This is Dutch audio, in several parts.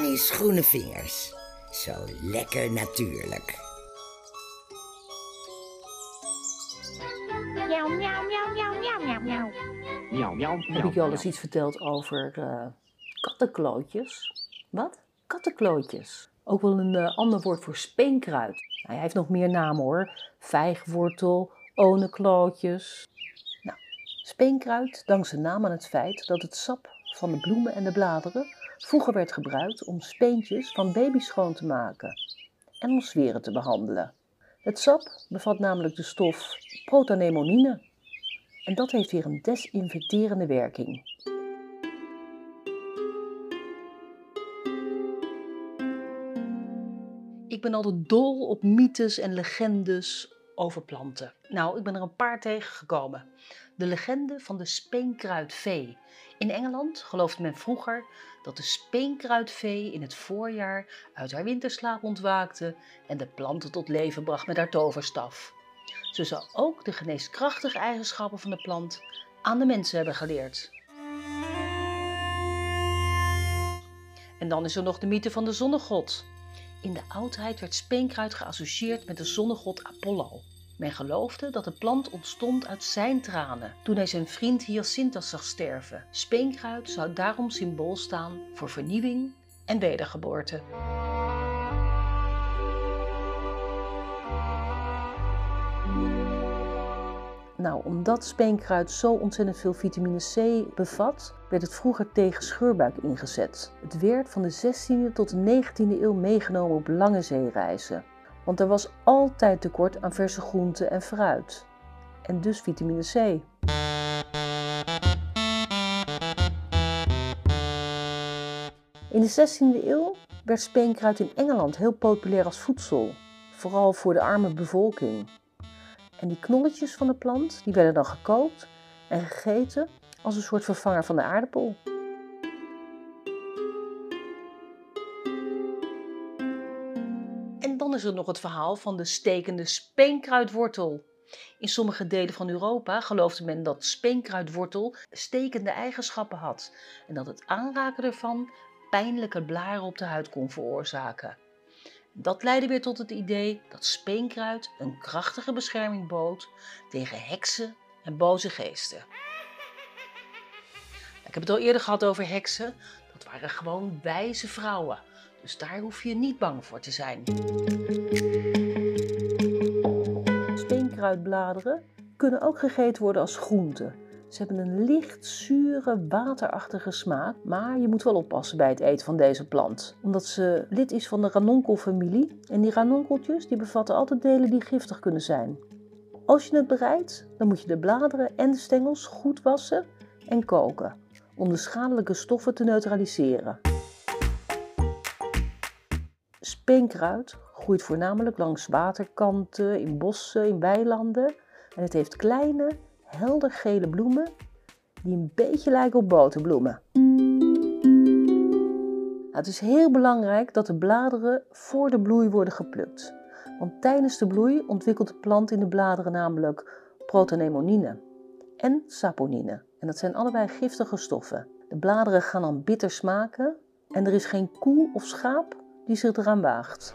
Annie's groene vingers. Zo lekker natuurlijk. Miauw, miauw, miauw, miauw, miauw, miauw, miauw. Miauw, Heb ik je al eens iets verteld over eh, kattenklootjes? Wat? Kattenklootjes. Ook wel een eh, ander woord voor speenkruid. Nou, hij heeft nog meer namen hoor. Vijgwortel, onenklootjes. Nou, speenkruid dankt zijn naam aan het feit dat het sap van de bloemen en de bladeren vroeger werd gebruikt om speentjes van baby's schoon te maken en om zweren te behandelen. Het sap bevat namelijk de stof protanemonine en dat heeft weer een desinfecterende werking. Ik ben altijd dol op mythes en legendes over planten. Nou, ik ben er een paar tegengekomen. De legende van de speenkruidvee. In Engeland geloofde men vroeger dat de speenkruidvee in het voorjaar uit haar winterslaap ontwaakte en de planten tot leven bracht met haar toverstaf. Ze zou ook de geneeskrachtige eigenschappen van de plant aan de mensen hebben geleerd. En dan is er nog de mythe van de zonnegod. In de oudheid werd speenkruid geassocieerd met de zonnegod Apollo. Men geloofde dat de plant ontstond uit zijn tranen toen hij zijn vriend Hyacinthus zag sterven. Speenkruid zou daarom symbool staan voor vernieuwing en wedergeboorte. Nou, omdat speenkruid zo ontzettend veel vitamine C bevat, werd het vroeger tegen scheurbuik ingezet. Het werd van de 16e tot de 19e eeuw meegenomen op lange zeereizen. Want er was altijd tekort aan verse groenten en fruit. En dus vitamine C. In de 16e eeuw werd speenkruid in Engeland heel populair als voedsel, vooral voor de arme bevolking. En die knolletjes van de plant die werden dan gekookt en gegeten als een soort vervanger van de aardappel. Dan is er nog het verhaal van de stekende speenkruidwortel. In sommige delen van Europa geloofde men dat speenkruidwortel stekende eigenschappen had en dat het aanraken ervan pijnlijke blaren op de huid kon veroorzaken. Dat leidde weer tot het idee dat speenkruid een krachtige bescherming bood tegen heksen en boze geesten. Ik heb het al eerder gehad over heksen. Dat waren gewoon wijze vrouwen. Dus daar hoef je niet bang voor te zijn. Speenkruidbladeren kunnen ook gegeten worden als groente. Ze hebben een licht zure, waterachtige smaak, maar je moet wel oppassen bij het eten van deze plant. Omdat ze lid is van de ranonkelfamilie en die ranonkeltjes die bevatten altijd delen die giftig kunnen zijn. Als je het bereidt, dan moet je de bladeren en de stengels goed wassen en koken om de schadelijke stoffen te neutraliseren. Speenkruid groeit voornamelijk langs waterkanten, in bossen, in weilanden en het heeft kleine, helder gele bloemen die een beetje lijken op boterbloemen. Nou, het is heel belangrijk dat de bladeren voor de bloei worden geplukt. Want tijdens de bloei ontwikkelt de plant in de bladeren namelijk protanemonine en saponine. En dat zijn allebei giftige stoffen. De bladeren gaan dan bitter smaken en er is geen koe of schaap die zich eraan waagt.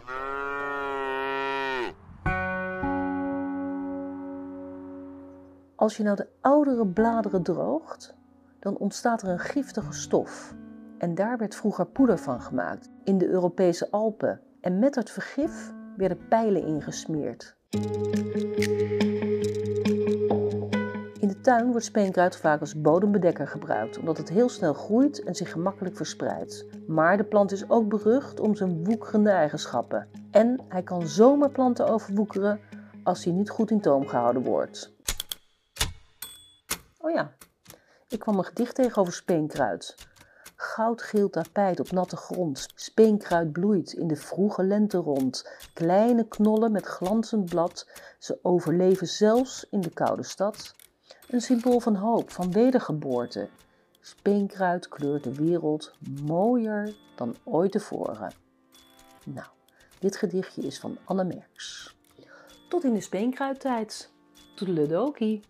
Als je nou de oudere bladeren droogt, dan ontstaat er een giftige stof. En daar werd vroeger poeder van gemaakt, in de Europese Alpen. En met het vergif werden pijlen ingesmeerd. Tuin wordt speenkruid vaak als bodembedekker gebruikt, omdat het heel snel groeit en zich gemakkelijk verspreidt. Maar de plant is ook berucht om zijn woekerende eigenschappen. En hij kan zomaar planten overwoekeren als hij niet goed in toom gehouden wordt. Oh ja, ik kwam een gedicht tegen over speenkruid. Goudgeel tapijt op natte grond. Speenkruid bloeit in de vroege lente rond. Kleine knollen met glanzend blad. Ze overleven zelfs in de koude stad. Een symbool van hoop, van wedergeboorte. Speenkruid kleurt de wereld mooier dan ooit tevoren. Nou, dit gedichtje is van Anne Merks. Tot in de speenkruidtijd. Toedeledokie.